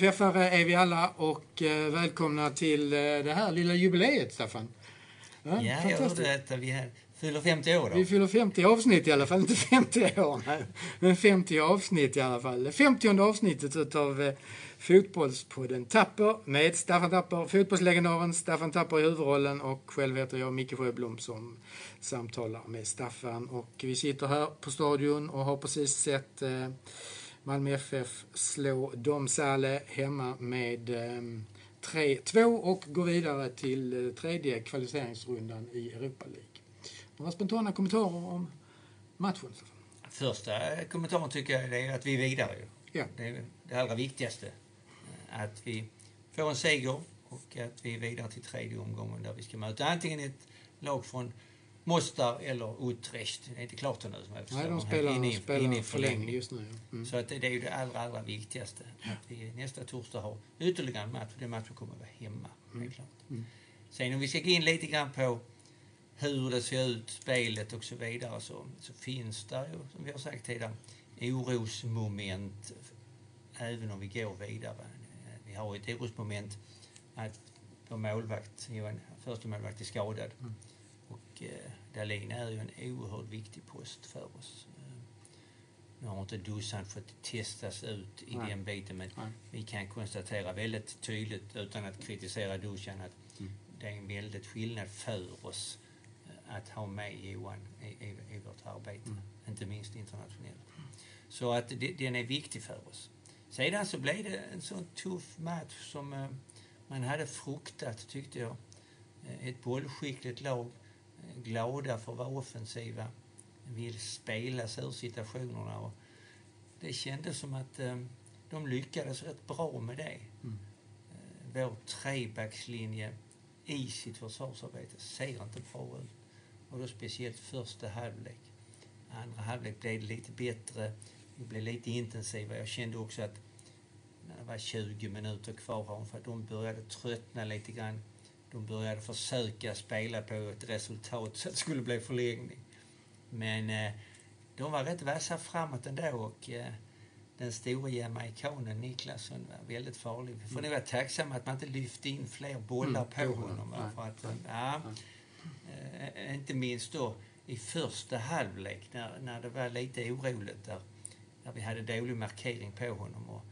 Ja, MFF-are är vi alla och eh, välkomna till eh, det här lilla jubileet, Staffan. Ja, jag hörde att vi här fyller 50 år då. Vi fyller 50 avsnitt i alla fall, inte 50 år, nej. men 50 avsnitt i alla fall. 50 avsnittet utav eh, Fotbollspodden Tapper med Staffan Tapper, fotbollslegendaren Staffan Tapper i huvudrollen och själv heter jag Micke Sjöblom som samtalar med Staffan. Och vi sitter här på stadion och har precis sett eh, Malmö FF slå Domsale hemma med eh, 3-2 och gå vidare till eh, tredje kvalificeringsrundan i Europa League. Några spontana kommentarer om matchen? Första kommentaren tycker jag är att vi är vidare. Ja. Det är det allra viktigaste. Att vi får en seger och att vi är vidare till tredje omgången där vi ska möta antingen ett lag från Mostar eller Utrecht. Det är inte klart ännu. Som jag Nej, de spelar, in i, spelar in i förlängning just nu. Ja. Mm. Så att det, är ju det allra, allra viktigaste. Att vi nästa torsdag har ytterligare en match. Den matchen kommer att vara hemma, mm. helt klart. Mm. Sen om vi ska gå in lite grann på hur det ser ut, spelet och så vidare, så, så finns det ju, som vi har sagt tidigare, orosmoment även om vi går vidare. Vi har ett orosmoment att vår målvakt, Johan, första målvakt är skadad. Mm. Och eh, Dahlin är ju en oerhört viktig post för oss. Eh, nu har inte Dusan fått testas ut i Nej. den biten men Nej. vi kan konstatera väldigt tydligt utan att kritisera Dusan att mm. det är en väldigt skillnad för oss eh, att ha med Johan i, i, i vårt arbete, mm. inte minst internationellt. Så att det, den är viktig för oss. Sedan så blev det en sån tuff match som man hade fruktat, tyckte jag. Ett bollskickligt lag, glada för att vara offensiva, vill spela sig ur situationerna. Och det kändes som att de lyckades rätt bra med det. Mm. Vår trebackslinje i sitt försvarsarbete ser inte bra ut. Och då speciellt första halvlek. Andra halvlek blev det lite bättre vi blev lite intensiva. Jag kände också att när det var 20 minuter kvar för att de började tröttna lite grann. De började försöka spela på ett resultat så att det skulle bli förlängning. Men eh, de var rätt vassa framåt ändå och eh, den stora jamaikanen Niklasson var väldigt farlig. Vi får nog vara tacksamma att man inte lyfte in fler bollar mm, på honom. Va? För att, ja, eh, inte minst då i första halvlek när, när det var lite oroligt där där vi hade dålig markering på honom. Och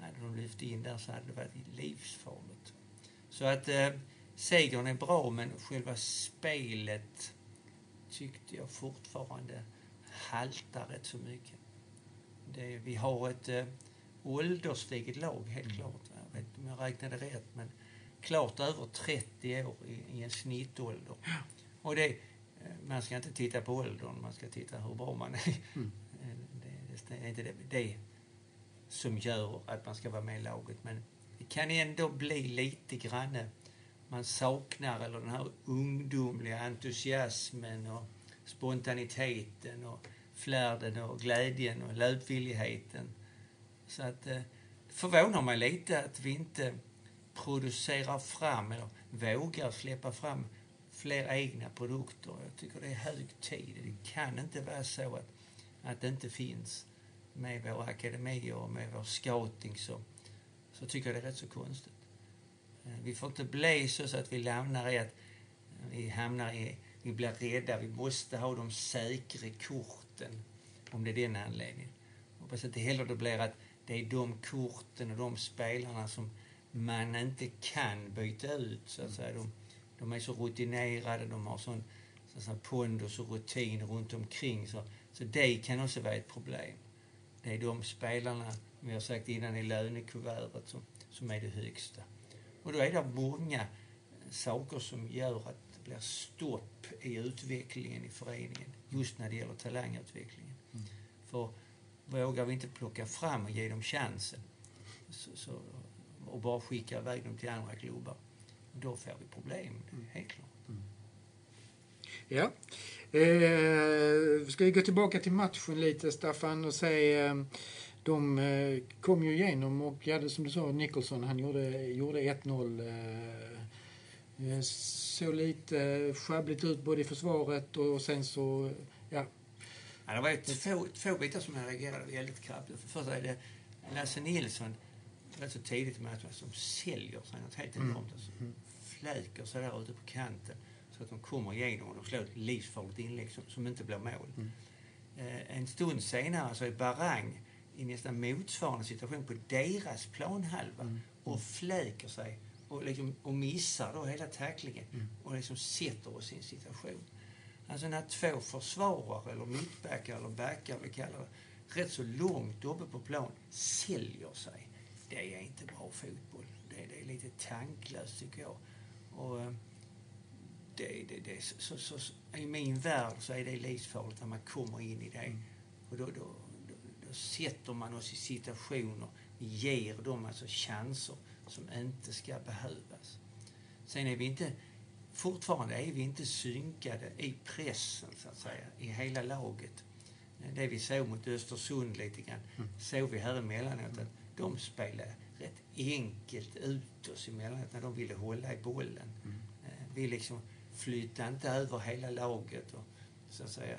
hade de lyft in där så hade det varit livsfarligt. Så att eh, segern är bra, men själva spelet tyckte jag fortfarande haltar rätt så mycket. Det, vi har ett eh, ålderstiget lag, helt mm. klart. Jag vet inte om jag räknade rätt, men klart över 30 år i, i en snittålder. Och det, eh, man ska inte titta på åldern, man ska titta hur bra man är. Mm. Det är inte det, det som gör att man ska vara med i laget. Men det kan ändå bli lite grann man saknar eller den här ungdomliga entusiasmen och spontaniteten och flärden och glädjen och löpvilligheten. Så att eh, det förvånar mig lite att vi inte producerar fram eller vågar släppa fram fler egna produkter. Jag tycker det är hög tid. Det kan inte vara så att, att det inte finns med våra akademier och med vår scouting så, så tycker jag det är rätt så konstigt. Eh, vi får inte bli så, så att vi lämnar i att eh, vi hamnar i, vi blir rädda, vi måste ha de säkra korten om det är den anledningen. Hoppas inte heller det blir att det är de korten och de spelarna som man inte kan byta ut så att säga. De, de är så rutinerade, de har sån, sån pondus och rutin runt omkring så, så det kan också vara ett problem. Det är de spelarna, som vi har sagt innan, i lönekuvertet som, som är det högsta. Och då är det många saker som gör att det blir stopp i utvecklingen i föreningen, just när det gäller talangutvecklingen. Mm. För vågar vi inte plocka fram och ge dem chansen så, så, och bara skicka iväg dem till andra klubbar, då får vi problem, mm. helt klart. Mm. Ja. Eh, ska vi gå tillbaka till matchen lite, Staffan, och säga eh, de eh, kom ju igenom och hade som du sa, Nicholson, han gjorde, gjorde 1-0. Eh, eh, såg lite sjabbligt ut både i försvaret och sen så, ja. ja det var ju två, två bitar som jag reagerade väldigt kraftigt. För först är det Lasse Nilsson rätt så tidigt i matchen som säljer sig något helt enormt. Alltså. Fläker sig där ute på kanten så att de kommer igenom och de slår ett livsfarligt inlägg som, som inte blir mål. Eh, en stund senare så är Barang i nästan motsvarande situation på deras planhalva och fläker sig och, liksom, och missar då hela tacklingen och liksom sätter oss i en situation. Alltså när två försvarare eller mittbackar eller backar, vi kallar det, rätt så långt uppe på plan säljer sig. Det är inte bra fotboll. Det, det är lite tanklöst tycker jag. Och, eh, det, det, det, så, så, så, I min värld så är det livsfarligt när man kommer in i det. Och då, då, då, då sätter man oss i situationer, ger dem alltså chanser som inte ska behövas. Sen är vi inte, fortfarande är vi inte synkade i pressen så att säga, i hela laget. Det vi såg mot Östersund lite grann, såg vi här emellanåt att de spelade rätt enkelt ut oss emellanåt när de ville hålla i bollen. Eh, Vi liksom flyttade inte över hela laget och så att säga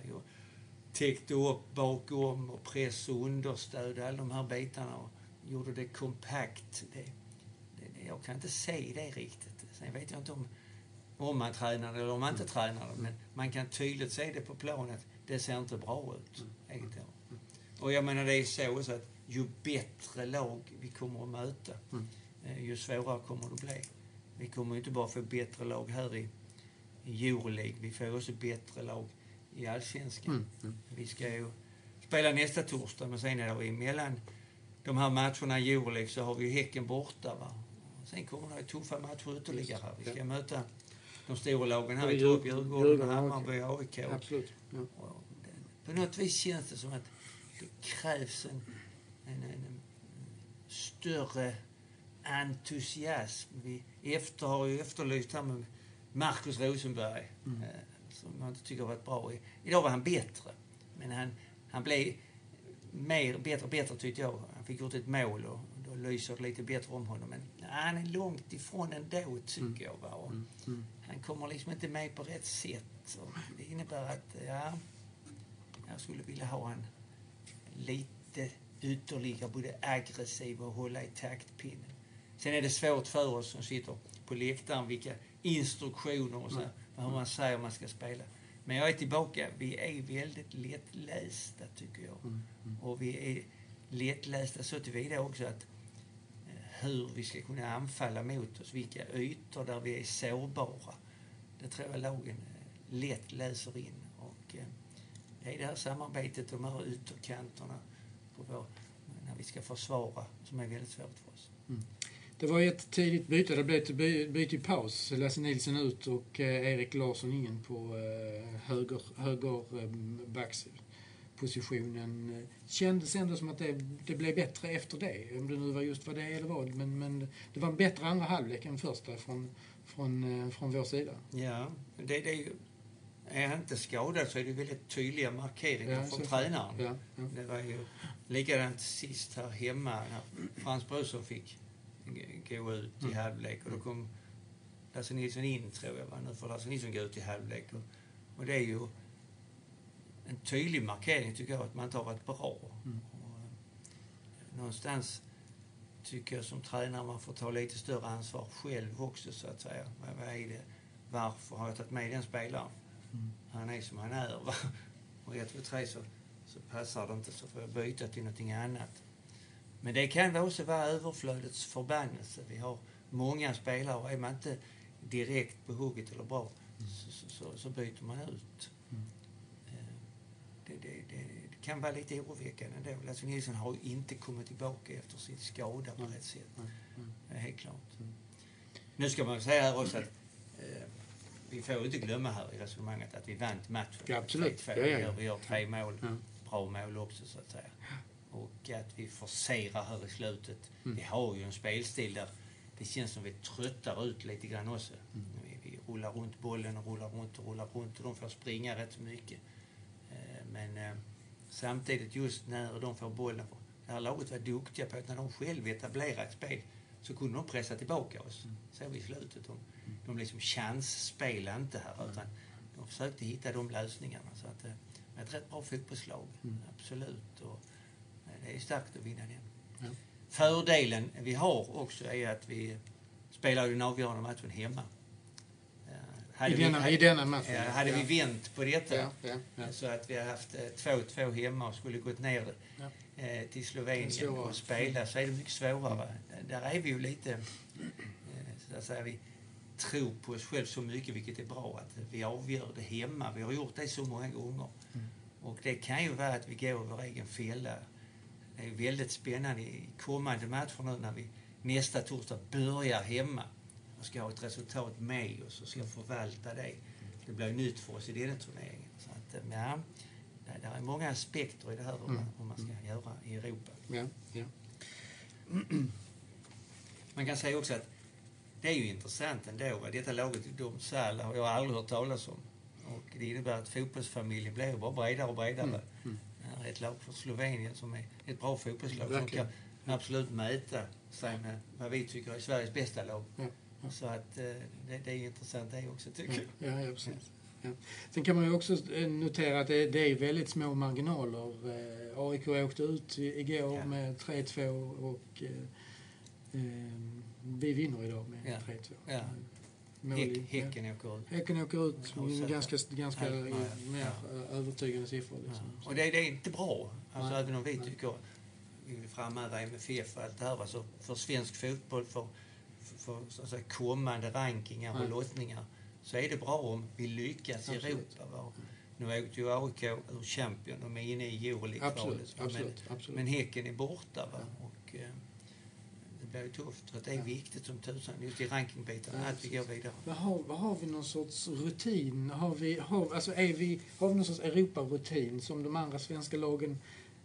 täckte upp bakom och press och understöd, alla de här bitarna och gjorde det kompakt. Det, det, jag kan inte se det riktigt. Sen vet jag inte om, om man tränar eller om man inte tränar men man kan tydligt se det på planet. Det ser inte bra ut. Mm. Och jag menar det är så också att ju bättre lag vi kommer att möta, mm. ju svårare kommer det att bli. Vi kommer ju inte bara få bättre lag här i, i Euroleague, vi får också bättre lag i Allsvenskan. Vi ska ju spela nästa torsdag, men sen är det emellan de här matcherna i Euroleague så har vi ju Häcken borta. Va? Sen kommer det tuffa matcher ytterligare. här. Vi ska möta de stora lagen här i topp, Djurgården, Hammarby, AIK. Absolut. Ja. På något vis känns det som att det krävs en, en, en, en större entusiasm. Vi efter, har ju efterlyst här med Marcus Rosenberg, Mm. Som jag inte tycker har varit bra. Idag var han bättre, men han, han blev mer, bättre och bättre tyckte jag. Han fick gjort ett mål och då lyser det lite bättre om honom. Men han är långt ifrån ändå, tycker jag. Va? Och Mm. Han kommer liksom inte med på rätt sätt. Och det innebär att, ja, jag skulle vilja ha en lite ytterligare både aggressiv och hålla i taktpinnen. Sen är det svårt för oss som sitter på läktaren vilka instruktioner och så, hur man säger man ska spela. Men jag är tillbaka. Vi är väldigt lättlästa, tycker jag. Och vi är lättlästa så tillvida också att eh, hur vi ska kunna anfalla mot oss, vilka ytor där vi är sårbara. Det tror jag lagen eh, lätt läser in. Och eh, det är det här samarbetet, de här ytterkanterna på vår, när vi ska försvara, som är väldigt svårt för oss. Det var ett tidigt byte. Det blev ett by- byte i paus. Lasse Nilsson ut och eh, Erik Larsson in på eh, höger, högerbackspositionen. Eh, Kändes ändå som att det, det blev bättre efter det. Om det nu var just vad det eller vad. Men, men det var en bättre andra halvlek än första från, från, eh, från vår sida. Ja, det, det är han inte skadad så är det väldigt tydliga markeringar Ja, från tränaren. Ja, ja. Det var ju likadant sist här hemma när Frans Brorsson fick gå ut Mm. i halvlek och då kom Lasse Nilsson in, tror jag. va. Nu får Lasse Nilsson gå ut i halvlek. Och, och det är ju en tydlig markering, tycker jag, att man inte har varit bra. Mm. Och, eh, någonstans tycker jag som tränare man får ta lite större ansvar själv också, så att säga. Vad, vad är det? Varför har jag tagit med den spelaren? Mm. Han är som han är. Va? Och ett, två, tre så, så passar det inte så får jag byta till någonting annat. Men det kan också vara överflödets förbannelse. Vi har många spelare och är man inte direkt på hugget eller bra så, så, så, byter man ut. Mm. Eh, Det, det, det, det kan vara lite oroväckande ändå. Lasse Nilsson har inte kommit tillbaka efter sin skada på rätt sätt. Det är helt klart. Mm. Nu ska man säga här också att eh, vi får inte glömma här i resonemanget att vi vann matchen. Ja, absolut. 3-2. Ja, ja, ja. Vi, gör, tre mål. Bra mål också så att säga. Och att vi forcerar här i slutet. Mm. Vi har ju en spelstil där det känns som vi tröttar ut lite grann också. Mm. Vi, vi rullar runt bollen och rullar runt och rullar runt och de får springa rätt mycket. Eh, men eh, samtidigt just när de får bollen. Det här laget var duktiga på att när de själva etablerar ett spel så kunde de pressa tillbaka oss. Så i slutet. De, de liksom chansspelade inte här utan de försökte hitta de lösningarna. Så att, eh, ett rätt bra fotbollslag, Mm. absolut. Och, det är starkt att vinna den. Ja. fördelen vi har också är att vi spelar den avgörande matchen hemma. Eh, hade I vi- denna, I denna matchen. Ja, hade vi ja. vänt på detta Ja, ja, så att vi har haft eh, 2-2 hemma och skulle gått ner eh, till Slovenien och spela så är det mycket svårare. Där är vi ju lite, eh, så att säga, vi tror på oss själv så mycket, vilket är bra, att vi avgör det hemma. Vi har gjort det så många gånger. Mm. Och det kan ju vara att vi går vår egen fälla. Det är väldigt spännande i kommande matcher nu när vi nästa torsdag börjar hemma och ska ha ett resultat med oss och ska förvalta det. Det blir nytt för oss i den turneringen. Så att, eh, ja, det är många aspekter i det här hur man, hur man ska göra i Europa. Ja, ja. Man kan säga också att det är ju intressant ändå. Va? Detta laget i Domsal har jag aldrig hört talas om. Och det innebär att fotbollsfamiljen blir bara bredare och bredare. Mm, mm. Är ett lag från Slovenien som är ett bra fotbollslag som kan absolut mäta sig med vad vi tycker är Sveriges bästa lag. Ja, ja. Så att eh, det, det är intressant det också tycker Ja, jag. ja, ja, precis. Ja. Sen kan man ju också eh, notera att det, det är väldigt små marginaler. Eh, AIK åkte ut igår Ja. med 3-2 och eh, eh, vi vinner idag med Ja. 3-2. Häck, häcken åker ut. Häcken åker ut med ganska, ganska Ja, ja, mer eh, övertygande siffror. Liksom. Och det, det är inte bra. Alltså, även om vi Nej. tycker vi vill framhäva MFF och allt det här. va, Så för svensk fotboll, för, för, för säga, kommande rankingar och Nej. lottningar så är det bra om vi lyckas i. Europa. Va? Nu åkte ju AIK ur Champion, de är inne i absolut, Men, men Häcken är borta. Va? Och, eh, blir ju tufft. Så det är Ja. viktigt som tusan, just i rankingbiten, Ja, att vi går vidare. Vad har, vad har vi någon sorts rutin? Har vi, har, alltså är vi, har vi någon sorts Europarutin som de andra svenska lagen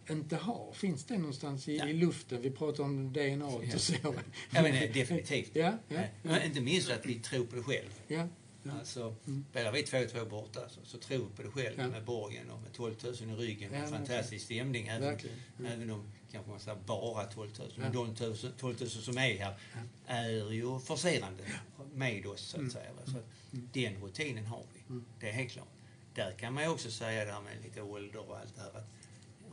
inte har? Finns det någonstans i, Ja. i luften? Vi pratar om DNA och så. Ja, men, definitivt. Ja, ja, ja. Inte minst att vi tror på det själv. Alltså, Mm. spelar vi 2-2 borta så, så tror vi på det själv Ja. med borgen och med 12 000 i ryggen. Ja, med fantastisk stämning. Även. Ja. även om kanske man säger bara 12 000. Ja. Men de 12 000 12 000 som är här är ju forcerande med oss så att Mm. säga. va. Så att Mm. den rutinen har vi. Mm. Det är helt klart. Där kan man ju också säga där med lite ålder och allt det här att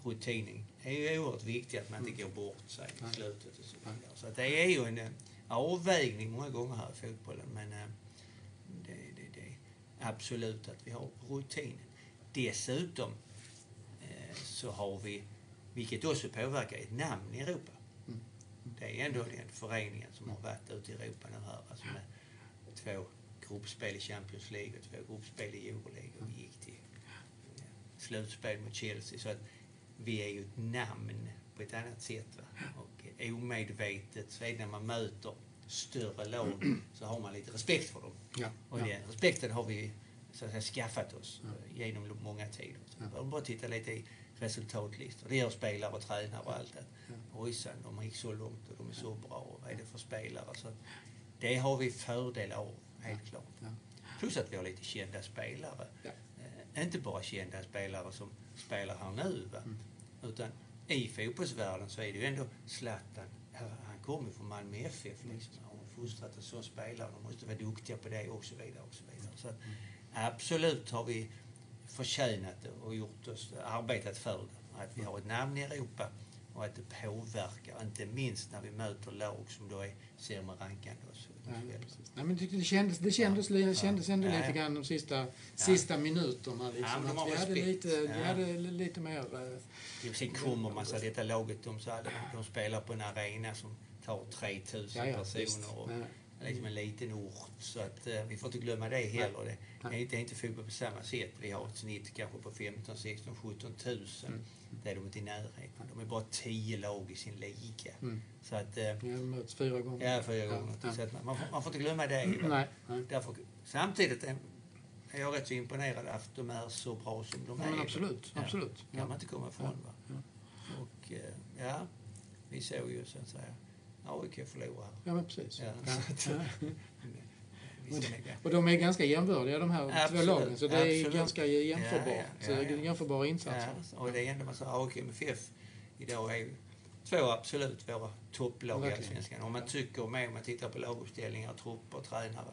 rutinen är ju oerhört viktig att man inte går bort sig i slutet och så vidare. Så att det är ju en eh, avvägning många gånger här i fotbollen men eh, det, det, det är absolut att vi har rutinen. Dessutom eh, så har vi, vilket också påverkar, ett namn i Europa. Mm. Det är ändå den föreningen som har varit ute i Europa nu här, alltså med två gruppspel i Champions League och två gruppspel i Euroleague och vi gick till eh, slutspel mot Chelsea. Så att vi är ju ett namn på ett annat sätt. Va? Och omedvetet så är det när man möter större lag så har man lite respekt för dem. Ja, Och den respekten har vi så att säga, skaffat oss Ja. eh, genom många tider. Så Ja. bara titta lite i resultatlistor. Det gör spelare och tränare och allt. Ja. Ojsan, de gick så långt och de är så bra. Och vad är det för spelare? Så det har vi fördel av, helt klart. Plus att vi har lite kända spelare. Eh, inte bara kända spelare som spelar här nu. Va? Mm. Utan i fotbollsvärlden så är det ju ändå Zlatan. Kommer från Malmö FF. Liksom. Har fostrat en sån spelare. De måste vara duktiga på det och så vidare. Och så vidare. Så att, absolut har vi förtjänat det och gjort oss, arbetat för det. Att vi har ett namn i Europa och att det påverkar, inte minst när vi möter lag som då är sämre rankande och så Ja, vidare. precis. Nej, men det, kändes, det kändes, Ja. det kändes ändå Ja. lite grann de sista, sista minuterna. Liksom, Ja, vi hade, lite, vi Ja. hade lite mer... eh, Jo, Sen kommer man så detta laget, de, så hade, de spelar på en arena som tar 3000 Ja, ja, personer och Ja. liksom en liten ort. Så att eh, vi får inte glömma det heller. Det, det, är inte, det är inte fotboll på samma sätt. Vi har ett snitt kanske på 15, 16, 17 000. Mm. Det är de inte i närheten. De är bara 10 lag i sin liga. Mm. Så att, eh, Vi har mötts fyra gånger. ja, fyra gånger. Ja. Så att man, man, får, man får inte glömma det. Nej, nej. Därför, samtidigt är är jag rätt så imponerad att de är så bra som de Ja, är. absolut, Ja. absolut. kan Ja. man inte komma ifrån. Va? Ja. Och eh, ja, vi såg ju så att säga AIK förlora här. Ja, men precis. Ja. Och de är ganska jämförliga de här Absolut, två lagen, så det är absolut. ganska jämförbart. Ja, ja, ja, jämförbara insatser. Ja, och det är ändå man säger AIK MFF idag är ju två absolut våra topplag i. Allsvenskan. Om man tycker med, om man tittar på laguppställningar, trupper, tränare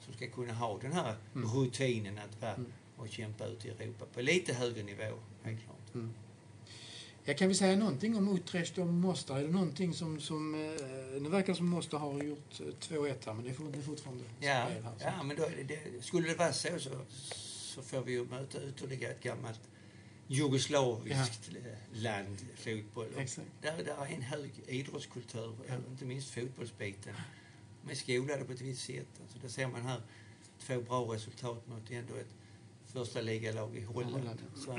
som ska kunna ha den här Mm. rutinen att vara Mm. och kämpa ut i Europa på lite högre nivå, helt klart. Mm. Ja, kan vi säga någonting om Utrecht och Mostar? Är det någonting som... som eh, nu verkar det som Mostar har gjort eh, 2-1 här, men det är fortfarande Ja, här. så. ja men då, det, skulle det vara så, så så får vi ju möta ytterligare ett gammalt jugoslaviskt land, fotboll. Och Exakt. Där, där är en hög idrottskultur, Ja. inte minst fotbollsbiten. De är skolade på ett visst sätt. Alltså, det ser man här, två bra resultat mot ändå ett första ligalag i Holland. Holland, ja. Så att,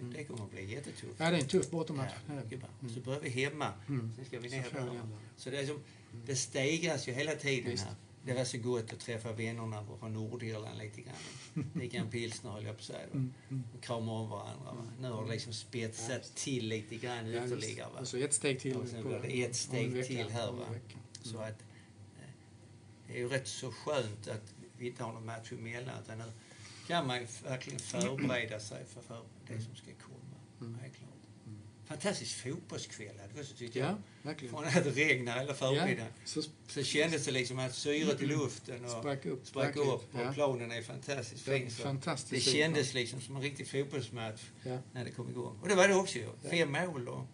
eh, det kommer att bli jättetufft. Ja, det är en tuff bortamatch. Ja, bra. Så börjar vi hemma, Mm. sen ska vi Så ner ändå. Så det, är som, det stegras ju hela tiden Visst. här. Det var så gott att träffa vännerna från Nordirland lite grann. Dricka en pilsner höll jag på att säga. Mm, mm. Och krama om varandra. Va? Nu har det liksom spetsat till lite grann Ja, ytterligare. Va? Och så ett steg till. Och sen blir det ett steg till här, va? Mm. Så att eh, det är ju rätt så skönt att vi inte har någon match emellan. Utan nu kan man verkligen förbereda sig för, för det som ska komma. Mm. Helt klart. Fantastisk fotbollskväll hade vi också tyckte Ja, jag. Från att det regnade hela förmiddagen. Ja, så Så kändes det liksom att syret i luften och sprack upp. sprack upp och Ja. planen är fantastiskt fin. Fantastiskt det kändes liksom som en riktig fotbollsmatch Ja. när det kom igång. Och det var det också ju. Fem mål och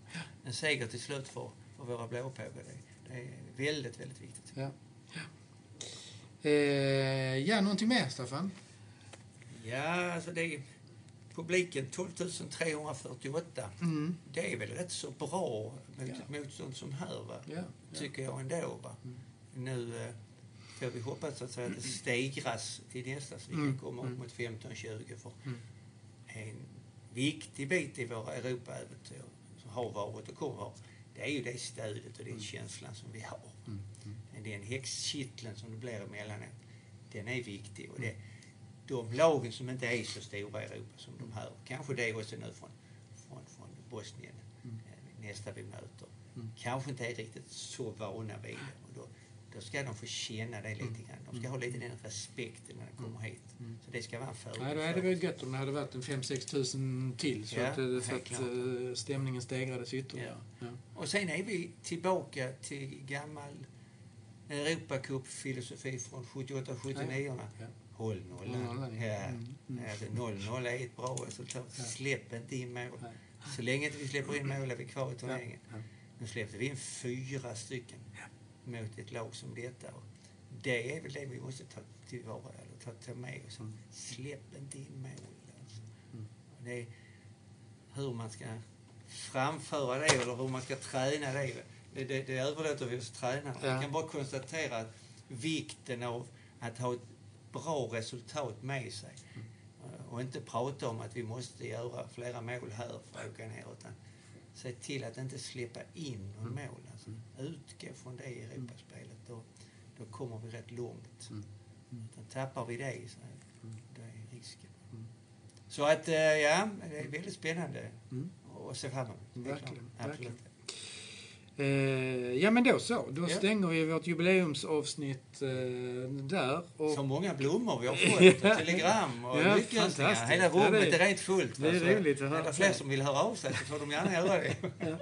en seger till slut för, för våra blåpågar. Det, det är väldigt, väldigt viktigt. Ja. Ja. Eh, ja, någonting mer, Staffan? Ja, alltså det är publiken 12 348. Mm. Det är väl rätt så bra mot Ja. ett motstånd som här va? Ja. Tycker jag ändå va. Mm. Nu eh, får vi hoppas att, säga, att det stegras till nästa så vi Mm. kan komma upp Mm. mot 15-20 för Mm. en viktig bit i våra Europaäventyr som har varit och kommer att det är ju det stödet och den känslan som vi har. Mm. Mm. Den häxkitteln som det blir emellanåt, den är viktig. Och det, de lagen som inte är så stora i Europa som de här, kanske det också nu från, från, från Bosnien, Mm. eh, nästa vi möter, Mm. kanske inte är riktigt så vana vid det. Och då, då ska de få känna det lite Mm. grann. De ska ha lite den respekten när de kommer hit. Mm. Så det ska vara en fördel. Nej, då hade det varit gött om det hade varit en 5-6 tusen till så Ja, att, så att klart. eh, stämningen stegrades ytterligare. Ja. Och sen är vi tillbaka till gammal Europacup-filosofi från 78-79. Ja. Håll nollan. Ja. Mm, mm. Alltså 0-0 är ett bra resultat. Ja. Släpp inte in mål. Nej. Så länge inte vi släpper in mål är vi kvar i turneringen. Ja. Nu släppte vi in fyra stycken mot ett lag som detta. Det är väl det vi måste ta tillvara, eller ta, ta med oss. Mm. Släpp inte in mål. Alltså. Mm. Det är hur man ska framföra det eller hur man ska träna det. Det, det, det överlåter vi hos tränarna. Ja. Jag kan bara konstatera att vikten av att ha ett bra resultat med sig eh, och inte prata om att vi måste göra flera mål här för att åka ner utan se till att inte släppa in någon Mm. mål. Alltså. Utgå från det i Europaspelet. Då, då kommer vi rätt långt. Mm. Mm. Utan tappar vi det så Mm. då är risken. Mm. Så att, eh, ja, det är väldigt spännande Mm. att se fram emot. Verkligen, klart. verkligen. Eh, ja men då så, då Ja. stänger vi vårt jubileumsavsnitt eh, där. Och Så många blommor vi har fått, och telegram och Ja, lyckönskningar. Hela Ja, rummet det är- är rent fullt. det är va? Så roligt att höra. Är det fler som vill höra av sig så får de gärna göra det.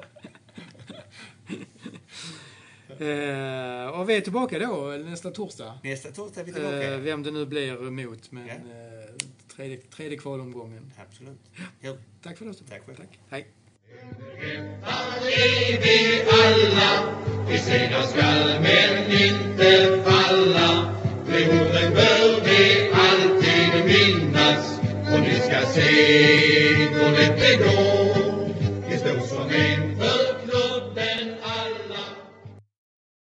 Eh, och vi är tillbaka då nästa torsdag. Nästa torsdag är vi tillbaka. Eh, vem det nu blir emot, men Ja. eh, tredje, tredje kvalomgången. Absolut. Ja. Tack för det. Tack själv. Tack. Hej är vi alla, vi segrar skall men inte falla. De orden bör vi alltid minnas och ni ska se hur lätt det går